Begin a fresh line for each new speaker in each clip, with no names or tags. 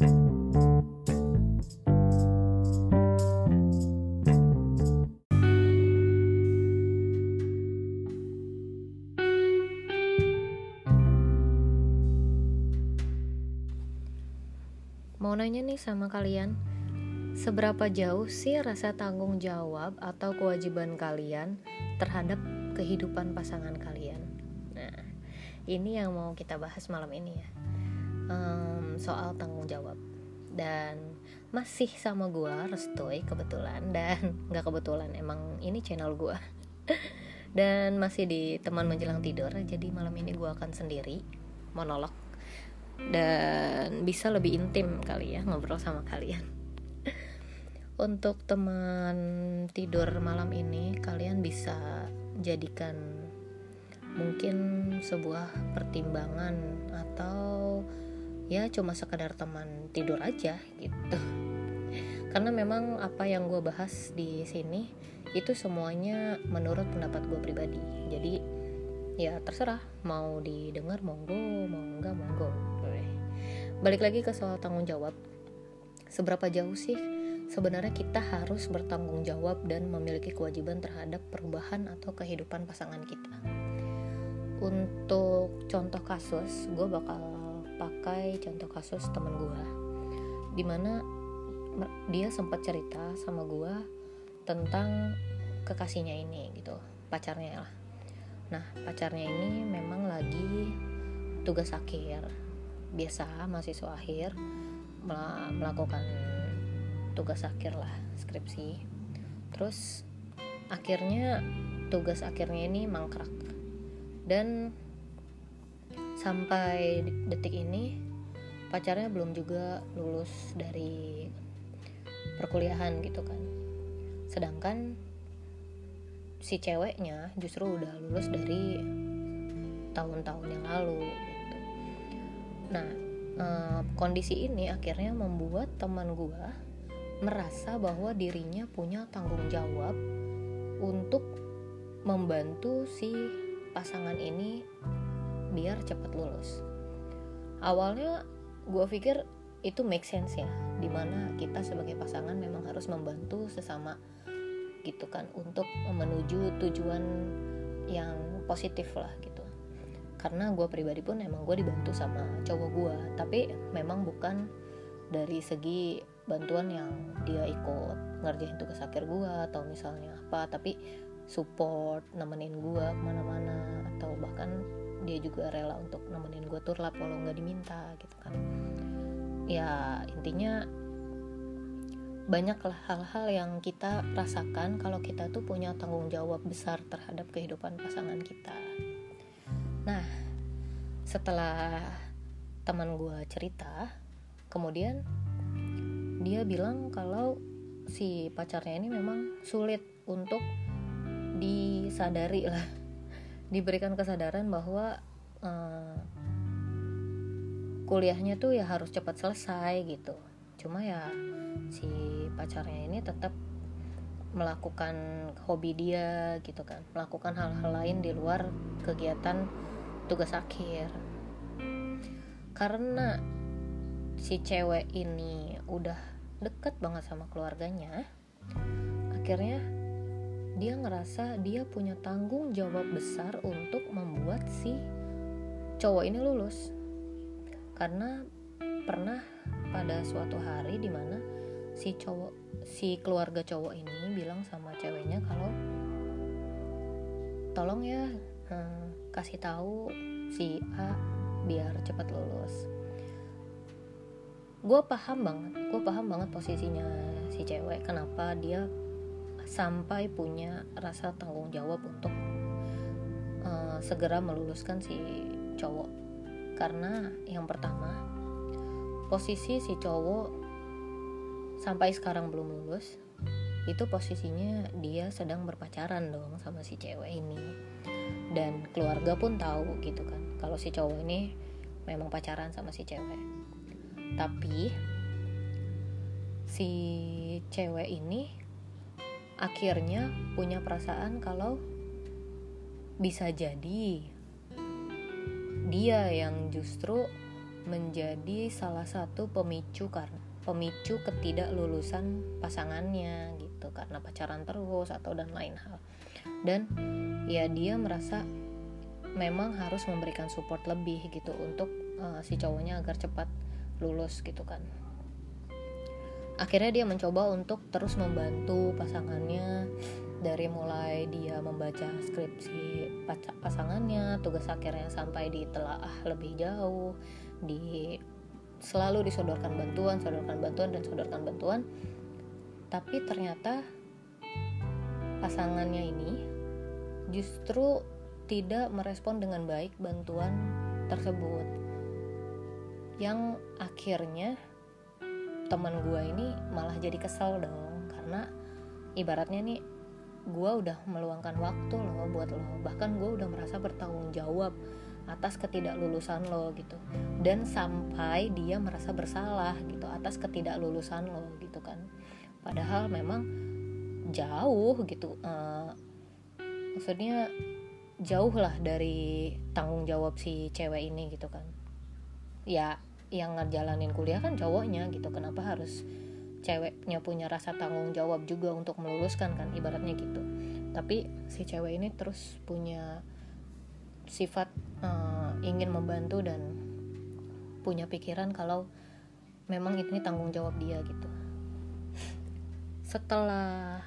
Mau nanya nih sama kalian, seberapa jauh sih rasa tanggung jawab atau kewajiban kalian terhadap kehidupan pasangan kalian? Nah, ini yang mau kita bahas malam ini ya, um, soal tanggung jawab. Dan masih sama gue Restoy kebetulan dan nggak kebetulan emang ini channel gue dan masih di teman menjelang tidur jadi malam ini gue akan sendiri monolog dan bisa lebih intim kali ya ngobrol sama kalian. Untuk teman tidur malam ini, kalian bisa jadikan mungkin sebuah pertimbangan atau ya cuma sekadar teman tidur aja gitu. Karena memang apa yang gue bahas di sini itu semuanya menurut pendapat gue pribadi. Jadi ya terserah mau didengar monggo, mau enggak monggo balik lagi ke soal tanggung jawab seberapa jauh sih sebenarnya kita harus bertanggung jawab dan memiliki kewajiban terhadap perubahan atau kehidupan pasangan kita untuk contoh kasus gue bakal pakai contoh kasus temen gue di mana dia sempat cerita sama gue tentang kekasihnya ini gitu. Pacarnya lah. Nah pacarnya ini memang lagi tugas akhir. Biasa mahasiswa akhir melakukan tugas akhir lah skripsi. Terus akhirnya tugas akhirnya ini mangkrak. Dan sampai detik ini pacarnya belum juga lulus dari perkuliahan gitu kan. Sedangkan si ceweknya justru udah lulus dari tahun-tahun yang lalu Nah, eh, kondisi ini akhirnya membuat teman gue merasa bahwa dirinya punya tanggung jawab untuk membantu si pasangan ini biar cepat lulus. Awalnya gue pikir itu make sense ya, di mana kita sebagai pasangan memang harus membantu sesama gitu kan untuk menuju tujuan yang positif lah gitu karena gue pribadi pun emang gue dibantu sama cowok gue tapi memang bukan dari segi bantuan yang dia ikut ngerjain tugas akhir gue atau misalnya apa tapi support nemenin gue ke mana-mana atau bahkan dia juga rela untuk nemenin gue turlap walau nggak diminta gitu kan. Ya intinya banyaklah hal-hal yang kita rasakan kalau kita tuh punya tanggung jawab besar terhadap kehidupan pasangan kita. Nah, setelah teman gue cerita, kemudian dia bilang kalau si pacarnya ini memang sulit untuk disadari lah, diberikan kesadaran bahwa uh, kuliahnya tuh ya harus cepat selesai gitu. Cuma ya si pacarnya ini tetap melakukan hobi dia gitu kan melakukan hal-hal lain di luar kegiatan tugas akhir karena si cewek ini udah deket banget sama keluarganya akhirnya dia ngerasa dia punya tanggung jawab besar untuk membuat si cowok ini lulus. Karena pernah pada suatu hari di mana si cowok si keluarga cowok ini bilang sama ceweknya kalau tolong ya hmm, kasih tahu si A biar cepat lulus. Gue paham banget gue paham banget posisinya si cewek kenapa dia sampai punya rasa tanggung jawab untuk uh, segera meluluskan si cowok. Karena yang pertama posisi si cowok sampai sekarang belum lulus itu posisinya dia sedang berpacaran dong sama si cewek ini. Dan keluarga pun tahu gitu kan kalau si cowok ini memang pacaran sama si cewek. Tapi si cewek ini akhirnya punya perasaan kalau bisa jadi dia yang justru menjadi salah satu pemicu karena pemicu ketidaklulusan pasangannya gitu karena pacaran terus atau dan lain hal. Dan ya dia merasa memang harus memberikan support lebih gitu untuk uh, si cowoknya agar cepat lulus gitu kan akhirnya dia mencoba untuk terus membantu pasangannya dari mulai dia membaca skripsi pasangannya tugas akhirnya sampai ditelaah lebih jauh di selalu disodorkan bantuan, sodorkan bantuan dan sodorkan bantuan. Tapi ternyata pasangannya ini justru tidak merespon dengan baik bantuan tersebut. Yang akhirnya teman gue ini malah jadi kesel dong karena ibaratnya nih gue udah meluangkan waktu loh buat lo. Bahkan gue udah merasa bertanggung jawab atas ketidaklulusan lo gitu. Dan sampai dia merasa bersalah gitu atas ketidaklulusan lo gitu kan. Padahal memang jauh gitu uh, maksudnya jauh lah dari tanggung jawab si cewek ini gitu kan. Ya yang ngejalanin kuliah kan cowoknya gitu. Kenapa harus ceweknya punya rasa tanggung jawab juga untuk meluluskan kan ibaratnya gitu. Tapi si cewek ini terus punya sifat uh, ingin membantu dan punya pikiran kalau memang ini tanggung jawab dia gitu. Setelah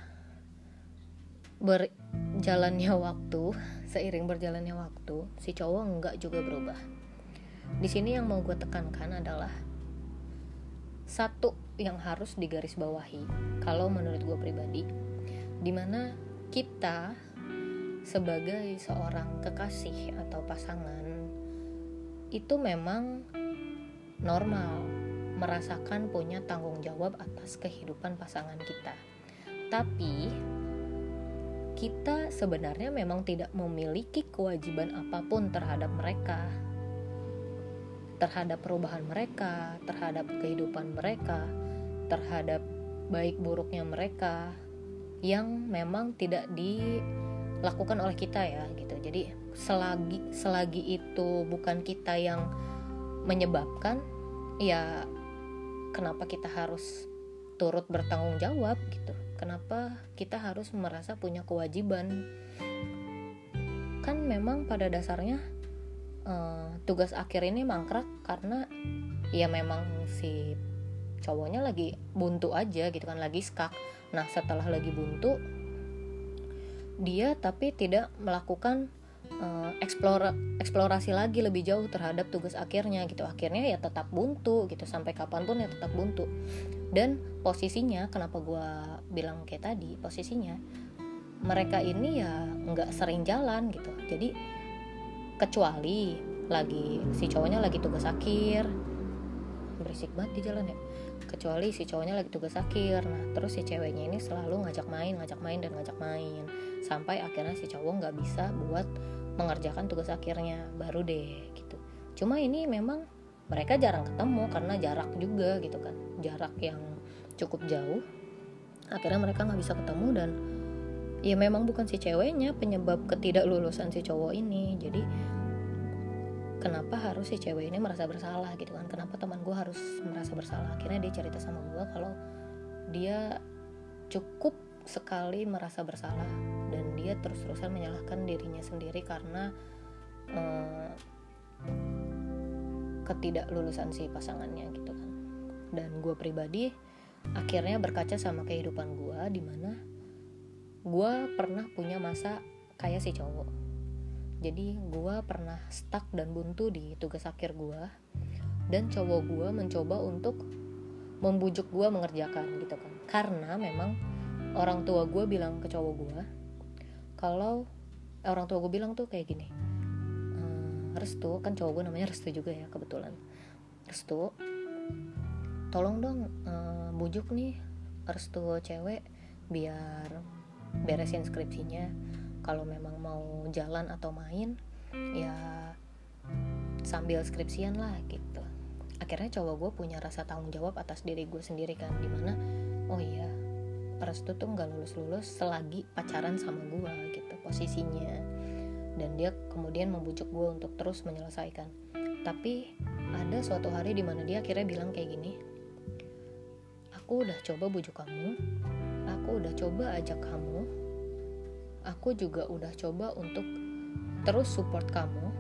berjalannya waktu seiring berjalannya waktu si cowok enggak juga berubah di sini yang mau gue tekankan adalah satu yang harus digarisbawahi kalau menurut gue pribadi di mana kita sebagai seorang kekasih atau pasangan itu memang normal merasakan punya tanggung jawab atas kehidupan pasangan kita. Tapi kita sebenarnya memang tidak memiliki kewajiban apa pun terhadap mereka. Terhadap perubahan mereka, terhadap kehidupan mereka, terhadap baik buruknya mereka yang memang tidak di lakukan oleh kita ya gitu. Jadi selagi selagi itu bukan kita yang menyebabkan ya kenapa kita harus turut bertanggung jawab gitu? Kenapa kita harus merasa punya kewajiban? Kan memang pada dasarnya uh, tugas akhir ini mangkrak karena ya memang si cowoknya lagi buntu aja gitu kan lagi skak. Nah setelah lagi buntu dia tapi tidak melakukan uh, eksplora, eksplorasi lagi lebih jauh terhadap tugas akhirnya gitu. Akhirnya ya tetap buntu gitu sampai kapan pun ya tetap buntu. Dan posisinya kenapa gue bilang kayak tadi posisinya mereka ini ya nggak sering jalan gitu. Jadi kecuali lagi si cowoknya lagi tugas akhir. Berisik banget di jalan ya. Kecuali si cowoknya lagi tugas akhir. Nah terus si ceweknya ini selalu ngajak main ngajak main dan ngajak main. Sampai akhirnya si cowok nggak bisa buat mengerjakan tugas akhirnya. Baru deh gitu. Cuma ini memang mereka jarang ketemu karena jarak juga gitu kan. Jarak yang cukup jauh akhirnya mereka nggak bisa ketemu dan ya memang bukan si ceweknya penyebab ketidaklulusan si cowok ini. Jadi kenapa harus si cewek ini merasa bersalah gitu kan? Kenapa teman gue harus merasa bersalah? Akhirnya dia cerita sama gue kalau dia cukup sekali merasa bersalah dan dia terus-terusan menyalahkan dirinya sendiri karena uh, ketidaklulusan si pasangannya gitu kan. Dan gue pribadi akhirnya berkaca sama kehidupan gue di mana gue pernah punya masa kayak si cowok. Jadi gue pernah stuck dan buntu di tugas akhir gue dan cowok gue mencoba untuk membujuk gue mengerjakan gitu kan. Karena memang orang tua gue bilang ke cowok gue kalau eh, orang tua gue bilang tuh kayak gini ehm, restu kan cowok gue namanya restu juga ya kebetulan. Restu tolong dong uh, bujuk nih restu cewek biar beresin skripsinya. Kalau memang mau jalan atau main ya sambil skripsian lah gitu. Akhirnya cowok gue punya rasa tanggung jawab atas diri gue sendiri kan di mana oh iya Restu tuh nggak lulus lulus selagi pacaran sama gue gitu posisinya. Dan dia kemudian membujuk gue untuk terus menyelesaikan. Tapi ada suatu hari di mana dia akhirnya bilang kayak gini aku udah coba bujuk kamu udah coba ajak kamu aku juga udah coba untuk terus support kamu.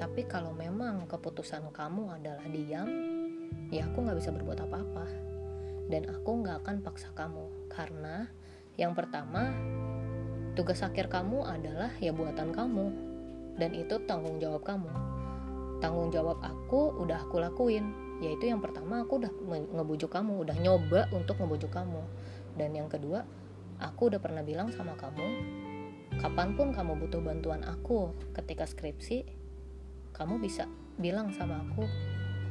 Tapi kalau memang keputusan kamu adalah diam ya aku nggak bisa berbuat apa-apa. Dan aku nggak akan paksa kamu. Karena yang pertama tugas akhir kamu adalah ya buatan kamu. Dan itu tanggung jawab kamu. Tanggung jawab aku udah aku lakuin. Yaitu yang pertama aku udah ngebujuk kamu udah nyoba untuk ngebujuk kamu dan yang kedua aku udah pernah bilang sama kamu kapan pun kamu butuh bantuan aku ketika skripsi kamu bisa bilang sama aku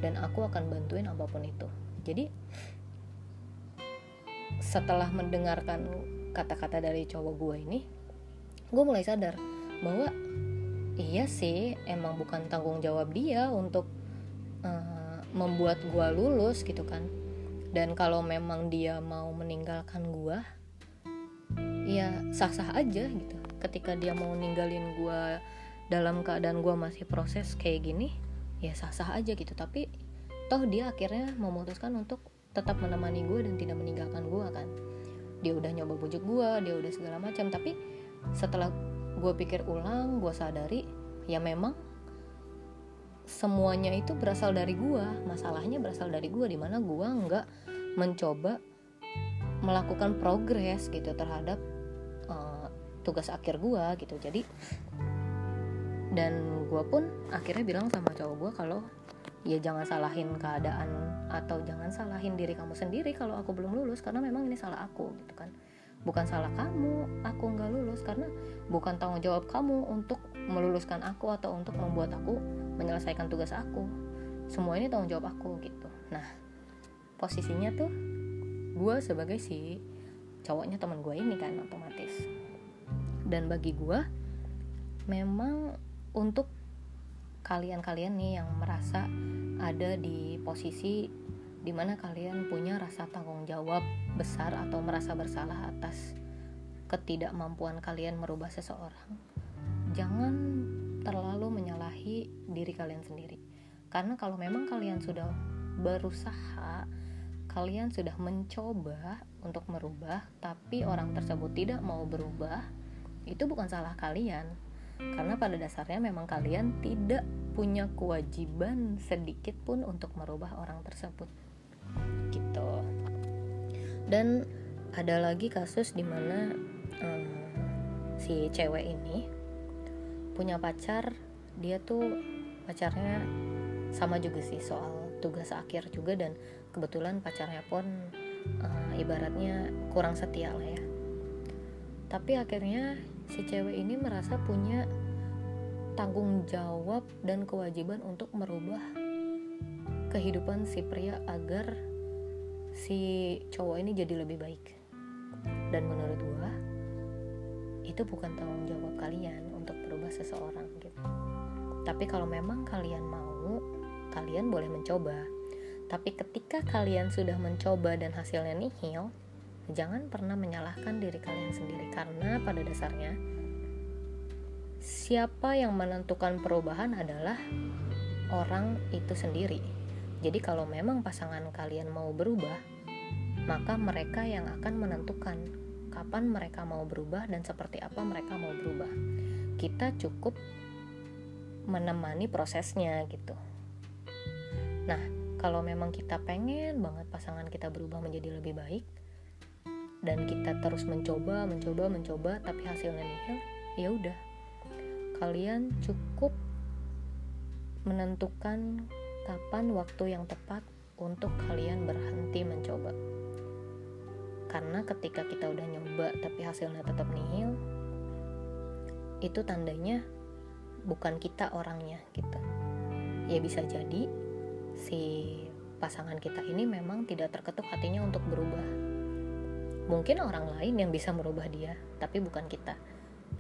dan aku akan bantuin apa pun itu. Jadi setelah mendengarkan kata-kata dari cowok gue ini gue mulai sadar bahwa iya sih emang bukan tanggung jawab dia untuk uh, membuat gue lulus gitu kan dan kalau memang dia mau meninggalkan gue ya sah-sah aja gitu. Ketika dia mau ninggalin gue dalam keadaan gue masih proses kayak gini ya sah-sah aja gitu. Tapi toh dia akhirnya memutuskan untuk tetap menemani gue dan tidak meninggalkan gue kan. Dia udah nyoba bujuk gue dia udah segala macam. Tapi setelah gue pikir ulang gue sadari ya memang semuanya itu berasal dari gue masalahnya berasal dari gue di mana gue nggak mencoba melakukan progres gitu terhadap uh, tugas akhir gue gitu. Jadi dan gue pun akhirnya bilang sama cowok gue kalau ya jangan salahin keadaan atau jangan salahin diri kamu sendiri kalau aku belum lulus karena memang ini salah aku gitu kan. Bukan salah kamu aku nggak lulus karena bukan tanggung jawab kamu untuk meluluskan aku atau untuk membuat aku menyelesaikan tugas aku. Semua ini tanggung jawab aku gitu. Nah posisinya tuh gue sebagai si cowoknya teman gue ini kan otomatis. Dan bagi gue memang untuk kalian-kalian nih yang merasa ada di posisi di mana kalian punya rasa tanggung jawab besar atau merasa bersalah atas ketidakmampuan kalian merubah seseorang jangan terlalu menyalahi diri kalian sendiri. Karena kalau memang kalian sudah berusaha kalian sudah mencoba untuk merubah tapi orang tersebut tidak mau berubah itu bukan salah kalian. Karena pada dasarnya memang kalian tidak punya kewajiban sedikit pun untuk merubah orang tersebut. Gitu. Dan ada lagi kasus di mana um, si cewek ini punya pacar dia tuh pacarnya sama juga sih soal tugas akhir juga dan kebetulan pacarnya pun uh, ibaratnya kurang setia lah ya. Tapi akhirnya si cewek ini merasa punya tanggung jawab dan kewajiban untuk merubah kehidupan si pria agar si cowok ini jadi lebih baik. Dan menurut gua itu bukan tanggung jawab kalian untuk berubah seseorang gitu. Tapi kalau memang kalian mau kalian boleh mencoba. Tapi ketika kalian sudah mencoba dan hasilnya nihil jangan pernah menyalahkan diri kalian sendiri. Karena pada dasarnya siapa yang menentukan perubahan adalah orang itu sendiri. Jadi kalau memang pasangan kalian mau berubah, maka mereka yang akan menentukan kapan mereka mau berubah dan seperti apa mereka mau berubah. Kita cukup menemani prosesnya gitu. Nah, kalau memang kita pengen banget pasangan kita berubah menjadi lebih baik dan kita terus mencoba, mencoba, mencoba tapi hasilnya nihil, ya udah. Kalian cukup menentukan kapan waktu yang tepat untuk kalian berhenti mencoba. Karena ketika kita udah nyoba tapi hasilnya tetap nihil, itu tandanya bukan kita orangnya gitu. Ya bisa jadi si pasangan kita ini memang tidak terketuk hatinya untuk berubah. Mungkin orang lain yang bisa merubah dia, tapi bukan kita.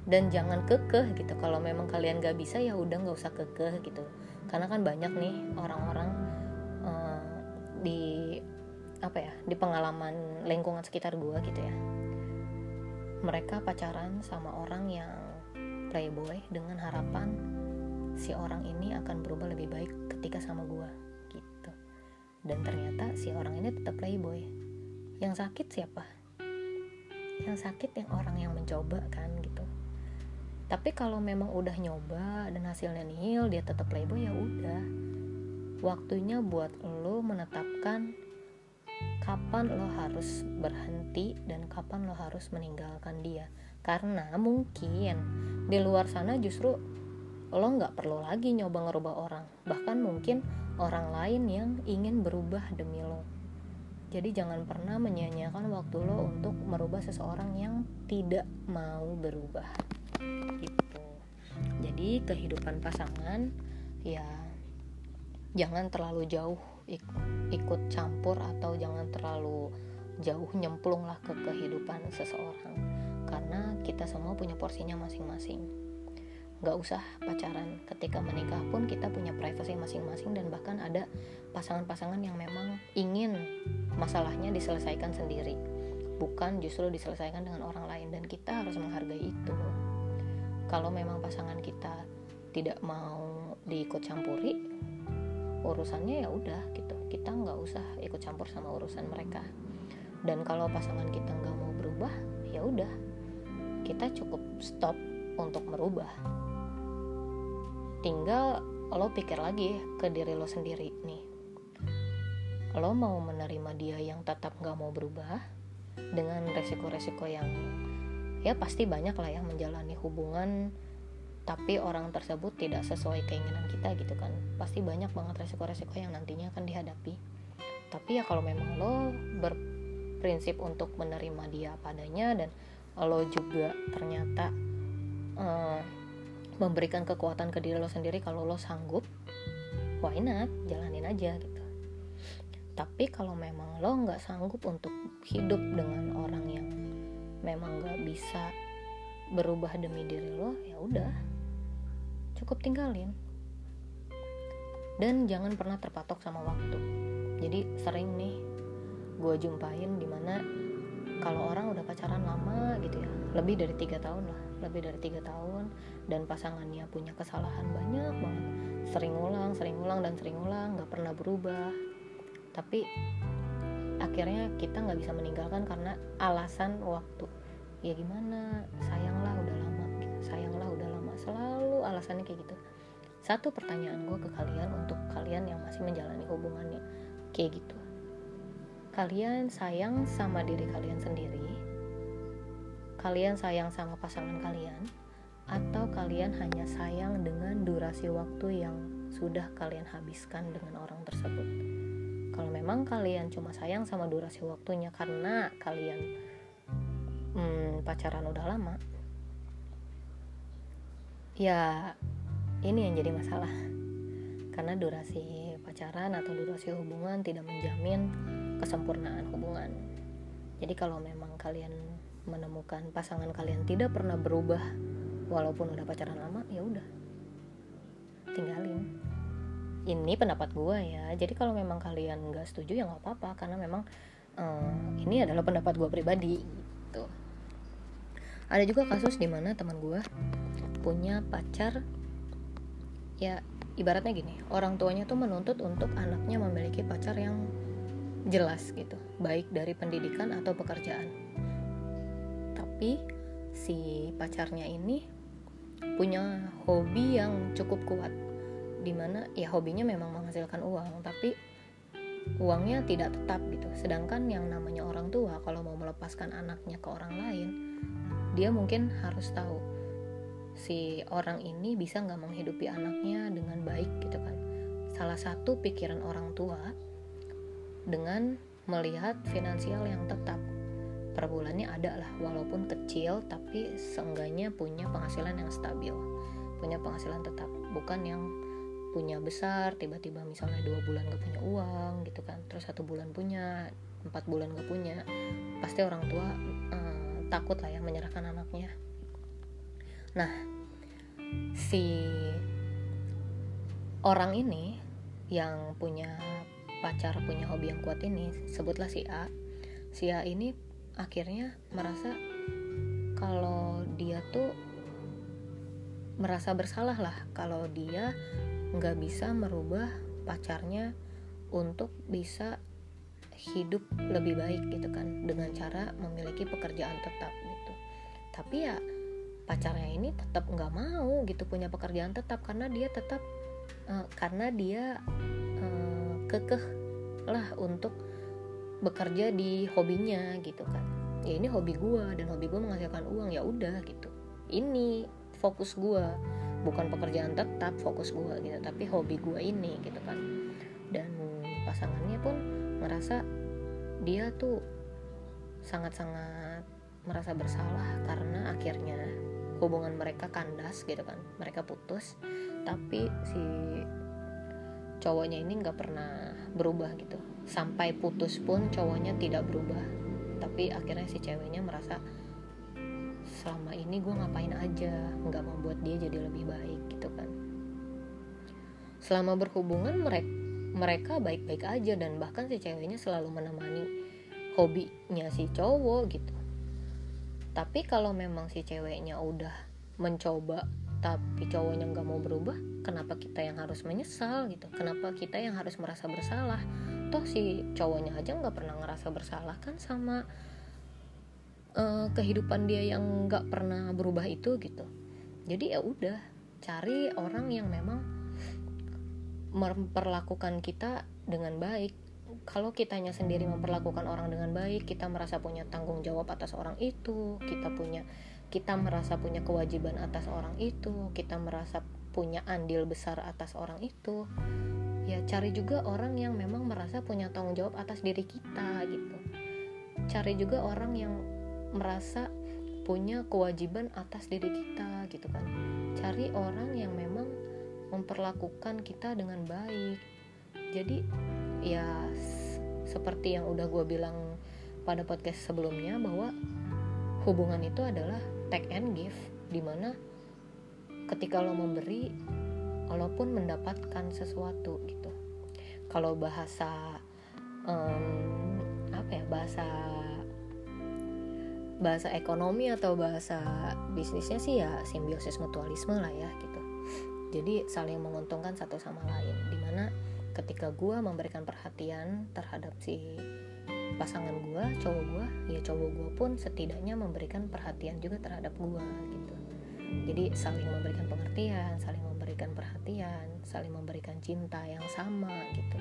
Dan jangan kekeh gitu. Kalau memang kalian gak bisa ya udah nggak usah kekeh gitu karena kan banyak nih orang-orang uh, di apa ya di pengalaman lingkungan sekitar gue gitu ya mereka pacaran sama orang yang playboy dengan harapan si orang ini akan berubah lebih baik ketika sama gue gitu. Dan ternyata si orang ini tetap playboy. Yang sakit siapa? Yang sakit yang orang yang mencoba kan gitu. Tapi kalau memang udah nyoba dan hasilnya nihil dia tetap playboy ya udah. Waktunya buat lo menetapkan kapan lo harus berhenti dan kapan lo harus meninggalkan dia karena mungkin di luar sana justru lo nggak perlu lagi nyoba ngerubah orang. Bahkan mungkin orang lain yang ingin berubah demi lo. Jadi jangan pernah menyia-nyiakan waktu lo untuk merubah seseorang yang tidak mau berubah. Gitu. Jadi kehidupan pasangan ya jangan terlalu jauh ikut campur atau jangan terlalu jauh nyemplung lah ke kehidupan seseorang karena kita semua punya porsinya masing-masing. Nggak usah pacaran. Ketika menikah pun kita punya privasi masing-masing dan bahkan ada pasangan-pasangan yang memang ingin masalahnya diselesaikan sendiri. Bukan justru diselesaikan dengan orang lain. Dan kita harus menghargai itu. Kalau memang pasangan kita tidak mau diikut campuri urusannya ya udah gitu. Kita nggak usah ikut campur sama urusan mereka. Dan kalau pasangan kita nggak mau berubah ya udah kita cukup stop untuk merubah. Tinggal lo pikir lagi ke diri lo sendiri nih. Lo mau menerima dia yang tetap nggak mau berubah dengan resiko-resiko yang ya pasti banyak lah yang menjalani hubungan tapi orang tersebut tidak sesuai keinginan kita gitu kan. Pasti banyak banget resiko-resiko yang nantinya akan dihadapi. Tapi ya kalau memang lo berprinsip untuk menerima dia padanya dan lo juga ternyata uh, memberikan kekuatan ke diri lo sendiri kalau lo sanggup why not? Jalanin aja gitu. Tapi kalau memang lo nggak sanggup untuk hidup dengan orang yang memang nggak bisa berubah demi diri lo ya udah cukup tinggalin. Dan jangan pernah terpatok sama waktu. Jadi sering nih gue jumpain di mana kalau orang udah pacaran lama gitu ya lebih dari tiga tahun lah lebih dari tiga tahun dan pasangannya punya kesalahan banyak banget. Sering ulang sering ulang dan sering ulang nggak pernah berubah. Tapi akhirnya kita nggak bisa meninggalkan karena alasan waktu. Ya gimana? Sayanglah udah lama sayanglah udah lama. Selalu alasannya kayak gitu. Satu pertanyaan gue ke kalian untuk kalian yang masih menjalani hubungannya kayak gitu kalian sayang sama diri kalian sendiri kalian sayang sama pasangan kalian atau kalian hanya sayang dengan durasi waktu yang sudah kalian habiskan dengan orang tersebut? Kalau memang kalian cuma sayang sama durasi waktunya karena kalian hmm, pacaran udah lama ya ini yang jadi masalah. Karena durasi pacaran atau durasi hubungan tidak menjamin kesempurnaan hubungan. Jadi kalau memang kalian menemukan pasangan kalian tidak pernah berubah walaupun udah pacaran lama ya udah. Tinggalin. Ini pendapat gue ya. Jadi kalau memang kalian nggak setuju ya nggak apa-apa. Karena memang um, ini adalah pendapat gue pribadi gitu. Ada juga kasus di mana teman gue punya pacar ya ibaratnya gini orang tuanya tuh menuntut untuk anaknya memiliki pacar yang jelas gitu baik dari pendidikan atau pekerjaan. Tapi si pacarnya ini punya hobi yang cukup kuat di mana ya hobinya memang menghasilkan uang tapi uangnya tidak tetap gitu. Sedangkan yang namanya orang tua kalau mau melepaskan anaknya ke orang lain dia mungkin harus tahu si orang ini bisa nggak menghidupi anaknya dengan baik gitu kan. Salah satu pikiran orang tua dengan melihat finansial yang tetap. Per bulannya ada lah walaupun kecil tapi seenggaknya punya penghasilan yang stabil. Punya penghasilan tetap bukan yang punya besar tiba-tiba misalnya dua bulan gak punya uang gitu kan. Terus satu bulan punya empat bulan gak punya pasti orang tua eh, takut lah ya menyerahkan anaknya. Nah, si orang ini yang punya pacar punya hobi yang kuat ini sebutlah si A. Si A ini akhirnya merasa kalau dia tuh merasa bersalah lah kalau dia nggak bisa merubah pacarnya untuk bisa hidup lebih baik gitu kan dengan cara memiliki pekerjaan tetap gitu. Tapi ya pacarnya ini tetap nggak mau gitu punya pekerjaan tetap karena dia tetap uh, karena dia kekeh lah untuk bekerja di hobinya gitu kan. Ya ini hobi gue dan hobi gue menghasilkan uang ya udah gitu. Ini fokus gue bukan pekerjaan tetap fokus gue gitu tapi hobi gue ini gitu kan. Dan pasangannya pun merasa dia tuh sangat-sangat merasa bersalah karena akhirnya hubungan mereka kandas gitu kan. Mereka putus tapi si cowoknya ini nggak pernah berubah gitu. Sampai putus pun cowoknya tidak berubah. Tapi akhirnya si ceweknya merasa selama ini gue ngapain aja? Nggak membuat dia jadi lebih baik gitu kan. Selama berhubungan mereka mereka baik-baik aja dan bahkan si ceweknya selalu menemani hobinya si cowok gitu. Tapi kalau memang si ceweknya udah mencoba tapi cowoknya nggak mau berubah kenapa kita yang harus menyesal gitu? Kenapa kita yang harus merasa bersalah? Toh si cowoknya aja nggak pernah ngerasa bersalah kan sama uh, kehidupan dia yang nggak pernah berubah itu gitu. Jadi ya udah cari orang yang memang memperlakukan kita dengan baik. Kalau kitanya sendiri memperlakukan orang dengan baik kita merasa punya tanggung jawab atas orang itu kita punya kita merasa punya kewajiban atas orang itu kita merasa punya andil besar atas orang itu. Ya cari juga orang yang memang merasa punya tanggung jawab atas diri kita gitu. Cari juga orang yang merasa punya kewajiban atas diri kita gitu kan. Cari orang yang memang memperlakukan kita dengan baik. Jadi ya seperti yang udah gue bilang pada podcast sebelumnya bahwa hubungan itu adalah take and give di mana ketika lo memberi walaupun mendapatkan sesuatu gitu. Kalau bahasa um, apa ya bahasa bahasa ekonomi atau bahasa bisnisnya sih ya simbiosis mutualisme lah ya gitu. Jadi saling menguntungkan satu sama lain di mana ketika gue memberikan perhatian terhadap si pasangan gue cowok gue ya cowok gue pun setidaknya memberikan perhatian juga terhadap gue gitu. Jadi saling memberikan pengertian saling memberikan perhatian saling memberikan cinta yang sama gitu.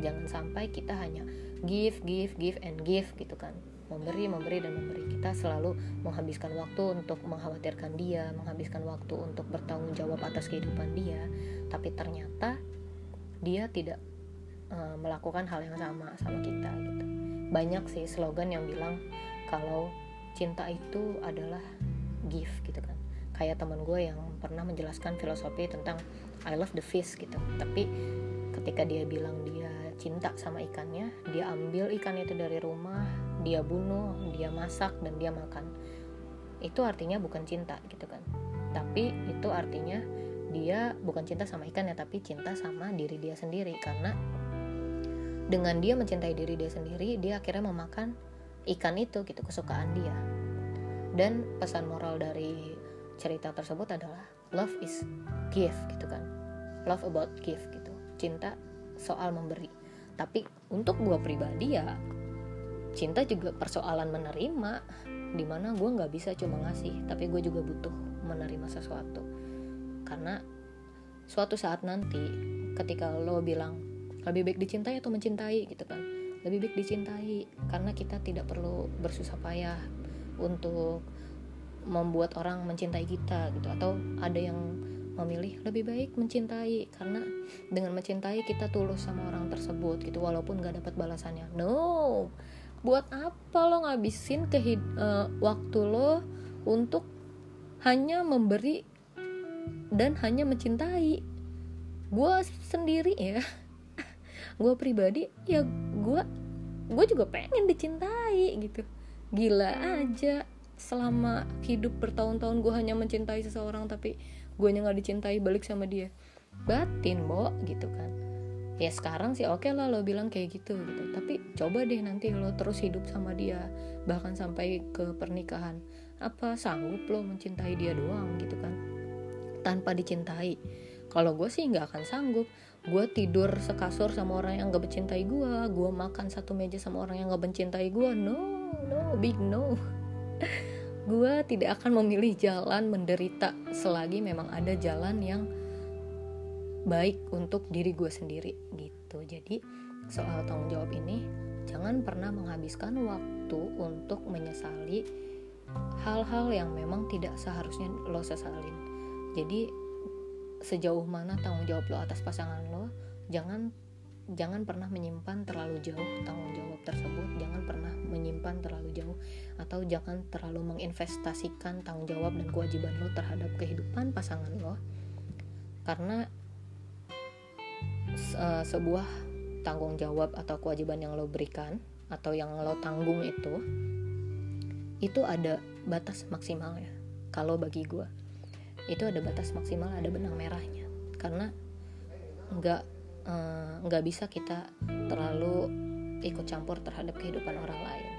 Jangan sampai kita hanya give give give and give gitu kan. Memberi memberi dan memberi. Kita selalu menghabiskan waktu untuk mengkhawatirkan dia menghabiskan waktu untuk bertanggung jawab atas kehidupan dia. Tapi ternyata dia tidak uh, melakukan hal yang sama sama kita gitu banyak sih slogan yang bilang kalau cinta itu adalah give gitu kan. Kayak teman gue yang pernah menjelaskan filosofi tentang I love the fish gitu. Tapi ketika dia bilang dia cinta sama ikannya dia ambil ikan itu dari rumah dia bunuh dia masak dan dia makan. Itu artinya bukan cinta gitu kan. Tapi itu artinya dia bukan cinta sama ikan ya tapi cinta sama diri dia sendiri. Karena dengan dia mencintai diri dia sendiri dia akhirnya memakan ikan itu gitu kesukaan dia. Dan pesan moral dari cerita tersebut adalah love is give gitu kan. Love about give gitu. Cinta soal memberi. Tapi untuk gue pribadi ya cinta juga persoalan menerima di mana gue nggak bisa cuma ngasih tapi gue juga butuh menerima sesuatu. Karena suatu saat nanti ketika lo bilang lebih baik dicintai atau mencintai gitu kan. Lebih baik dicintai karena kita tidak perlu bersusah payah untuk membuat orang mencintai kita gitu. Atau ada yang memilih lebih baik mencintai karena dengan mencintai kita tulus sama orang tersebut gitu. Walaupun gak dapat balasannya. No! Buat apa lo ngabisin ke uh, eh, waktu lo untuk hanya memberi dan hanya mencintai? Gue sendiri ya gue pribadi ya gue gue juga pengen dicintai gitu. Gila aja. Selama hidup bertahun-tahun gue hanya mencintai seseorang tapi gue nggak dicintai balik sama dia. Batin bo gitu kan. Ya sekarang sih oke okay lah lo bilang kayak gitu gitu. Tapi coba deh nanti lo terus hidup sama dia bahkan sampai ke pernikahan. Apa sanggup lo mencintai dia doang gitu kan? Tanpa dicintai. Kalau gue sih nggak akan sanggup gue tidur sekasur sama orang yang gak mencintai gue gue makan satu meja sama orang yang gak mencintai gue no no big no. Gue tidak akan memilih jalan menderita selagi memang ada jalan yang baik untuk diri gue sendiri gitu. Jadi soal tanggung jawab ini jangan pernah menghabiskan waktu untuk menyesali hal-hal yang memang tidak seharusnya lo sesalin. Jadi sejauh mana tanggung jawab lo atas pasangan jangan jangan pernah menyimpan terlalu jauh tanggung jawab tersebut. Jangan pernah menyimpan terlalu jauh atau jangan terlalu menginvestasikan tanggung jawab dan kewajiban lo terhadap kehidupan pasangan lo. Karena uh, sebuah tanggung jawab atau kewajiban yang lo berikan atau yang lo tanggung itu itu ada batas maksimalnya. Kalau bagi gue itu ada batas maksimal ada benang merahnya. Karena nggak nggak uh, bisa kita terlalu ikut campur terhadap kehidupan orang lain.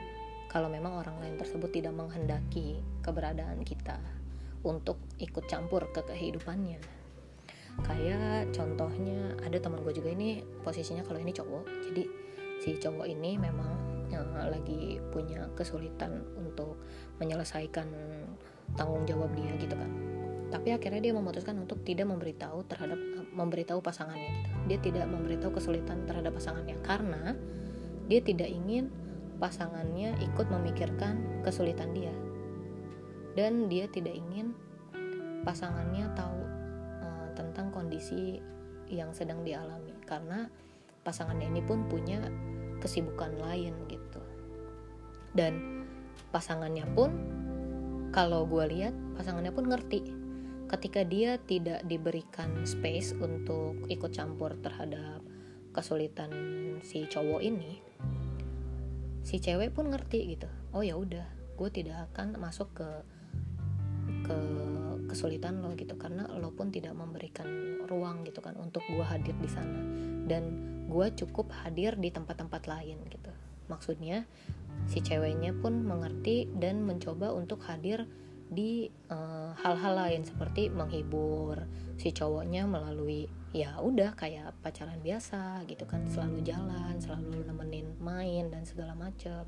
Kalau memang orang lain tersebut tidak menghendaki keberadaan kita untuk ikut campur ke kehidupannya. Kayak contohnya ada teman gue juga ini posisinya kalau ini cowok. Jadi si cowok ini memang uh, lagi punya kesulitan untuk menyelesaikan tanggung jawab dia gitu kan tapi akhirnya dia memutuskan untuk tidak memberitahu terhadap memberitahu pasangannya gitu. Dia tidak memberitahu kesulitan terhadap pasangannya karena dia tidak ingin pasangannya ikut memikirkan kesulitan dia. Dan dia tidak ingin pasangannya tahu tentang kondisi yang sedang dialami. Karena pasangannya ini pun punya kesibukan lain gitu. Dan pasangannya pun kalau gue lihat pasangannya pun ngerti ketika dia tidak diberikan space untuk ikut campur terhadap kesulitan si cowok ini si cewek pun ngerti gitu oh ya udah gue tidak akan masuk ke ke kesulitan lo gitu. Karena lo pun tidak memberikan ruang gitu kan untuk gue hadir di sana. Dan gue cukup hadir di tempat-tempat lain gitu. Maksudnya si ceweknya pun mengerti dan mencoba untuk hadir di eh, hal-hal uh, lain seperti menghibur si cowoknya melalui ya udah kayak pacaran biasa gitu kan selalu jalan selalu nemenin main dan segala macam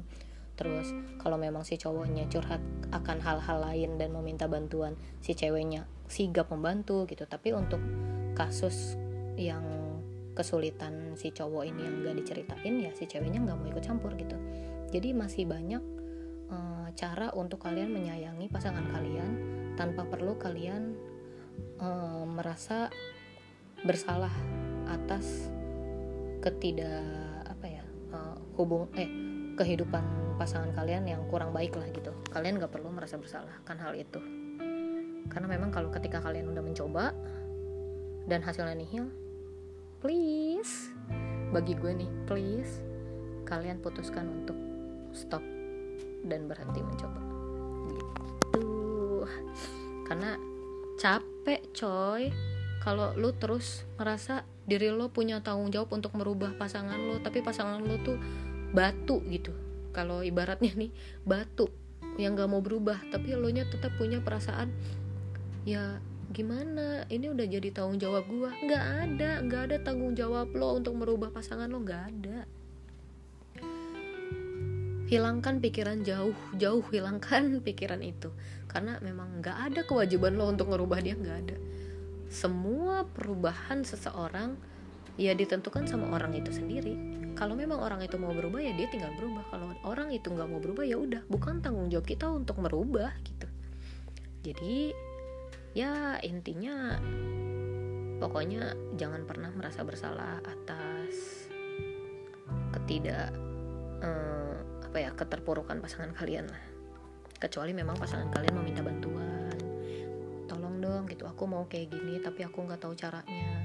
terus kalau memang si cowoknya curhat akan hal-hal lain dan meminta bantuan si ceweknya sigap membantu gitu. Tapi untuk kasus yang kesulitan si cowok ini yang gak diceritain ya si ceweknya nggak mau ikut campur gitu. Jadi masih banyak cara untuk kalian menyayangi pasangan kalian tanpa perlu kalian uh, merasa bersalah atas ketidak apa ya uh, hubung eh kehidupan pasangan kalian yang kurang baik lah gitu. Kalian gak perlu merasa bersalah kan hal itu. Karena memang kalau ketika kalian udah mencoba dan hasilnya nihil please bagi gue nih please kalian putuskan untuk stop dan berhenti mencoba. Gitu. Karena capek coy. Kalau lu terus merasa diri lo punya tanggung jawab untuk merubah pasangan lo tapi pasangan lo tuh batu gitu. Kalau ibaratnya nih batu yang gak mau berubah tapi lo nya tetap punya perasaan ya gimana? Ini udah jadi tanggung jawab gue nggak ada nggak ada tanggung jawab lo untuk merubah pasangan lo nggak ada hilangkan pikiran jauh jauh hilangkan pikiran itu. Karena memang nggak ada kewajiban lo untuk merubah dia nggak ada. Semua perubahan seseorang ya ditentukan sama orang itu sendiri. Kalau memang orang itu mau berubah ya dia tinggal berubah. Kalau orang itu nggak mau berubah ya udah bukan tanggung jawab kita untuk merubah gitu. Jadi ya intinya pokoknya jangan pernah merasa bersalah atas ketidak eh, apa ya keterpurukan pasangan kalian lah. Kecuali memang pasangan kalian meminta bantuan. Tolong dong gitu. Aku mau kayak gini tapi aku nggak tahu caranya.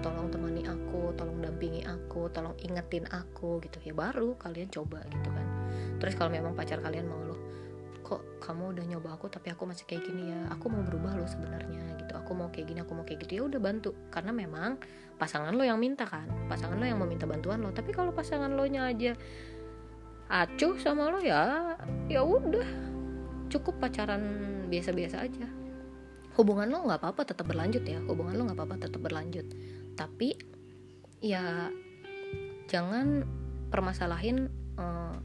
Tolong temani aku tolong dampingi aku tolong ingetin aku gitu. Ya baru kalian coba gitu kan. Terus kalau memang pacar kalian mau loh kok kamu udah nyoba aku tapi aku masih kayak gini ya? Aku mau berubah loh sebenarnya gitu. Aku mau kayak gini aku mau kayak gitu. Ya udah bantu. Karena memang pasangan lo yang minta kan. Pasangan lo yang meminta bantuan lo. Tapi kalau pasangan lo nya aja acuh sama lo ya ya udah. Cukup pacaran biasa-biasa aja. Hubungan lo nggak apa-apa tetap berlanjut ya hubungan lo nggak apa-apa tetap berlanjut. Tapi ya jangan permasalahin uh,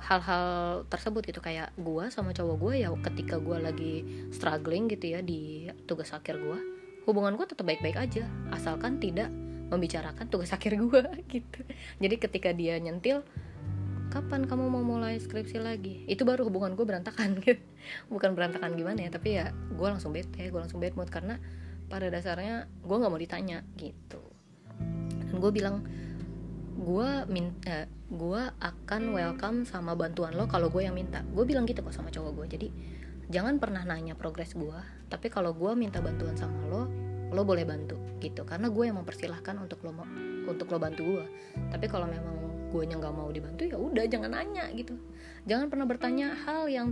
hal-hal tersebut gitu. Kayak gue sama cowok gue ya ketika gue lagi struggling gitu ya di tugas akhir gue hubungan gue tetap baik-baik aja. Asalkan tidak membicarakan tugas akhir gue gitu. Jadi ketika dia nyentil kapan kamu mau mulai skripsi lagi? Itu baru hubungan gue berantakan gitu. Bukan berantakan gimana ya tapi ya gue langsung bete gue langsung bad mood karena pada dasarnya gue nggak mau ditanya gitu. Dan gue bilang gue minta eh, gue akan welcome sama bantuan lo kalau gue yang minta. Gue bilang gitu kok sama cowok gue jadi jangan pernah nanya progres gue tapi kalau gue minta bantuan sama lo lo boleh bantu gitu. Karena gue yang mempersilahkan untuk lo untuk lo bantu gue tapi kalau memang gue nya nggak mau dibantu ya udah jangan nanya gitu. Jangan pernah bertanya hal yang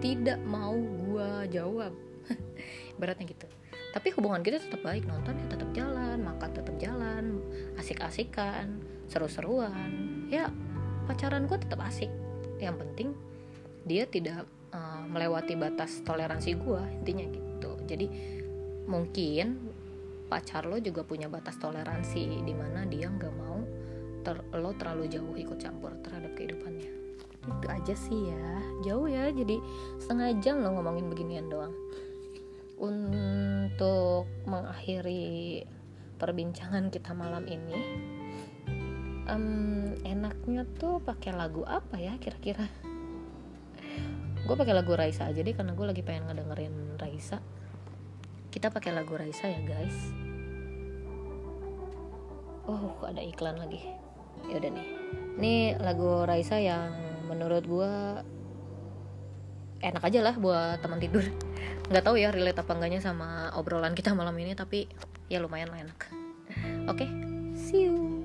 tidak mau gue jawab. Beratnya gitu. Tapi hubungan kita tetap baik nonton ya tetap jalan makan tetap jalan asik-asikan seru-seruan. Ya pacaran gue tetap asik. Yang penting dia tidak uh, melewati batas toleransi gue intinya gitu. Jadi mungkin pacar lo juga punya batas toleransi di mana dia nggak mau ter lo terlalu jauh ikut campur terhadap kehidupannya. Itu aja sih ya. Jauh ya jadi setengah jam lo ngomongin beginian doang. Untuk mengakhiri perbincangan kita malam ini um, enaknya tuh pakai lagu apa ya kira-kira? Gue pakai lagu Raisa aja deh karena gue lagi pengen ngedengerin Raisa. Kita pakai lagu Raisa ya guys. Oh ada iklan lagi ya udah nih. Ini lagu Raisa yang menurut gue enak aja lah buat teman tidur. Nggak tahu ya relate apa enggaknya sama obrolan kita malam ini tapi ya lumayan lah enak. Oke okay, see you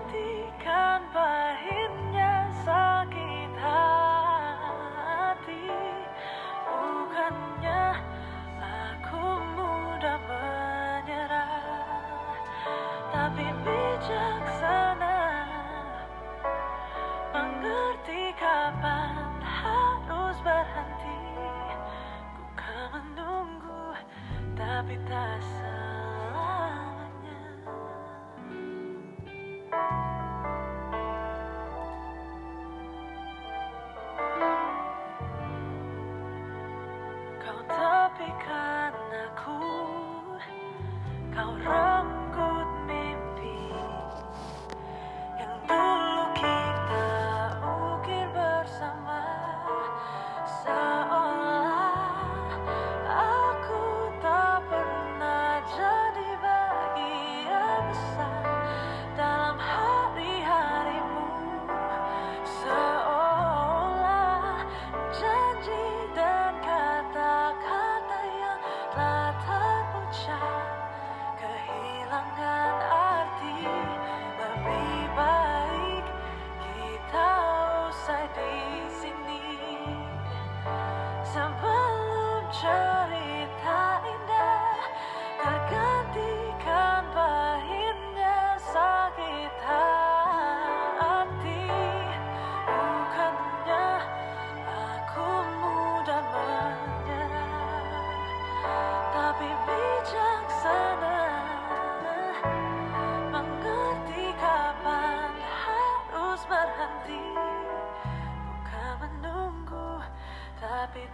perhatikan pahitnya sakit hati. Bukannya aku mudah menyerah Tapi bijaksana. Mengerti kapan harus berhenti. Ku kan menunggu tapi tak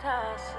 Tapi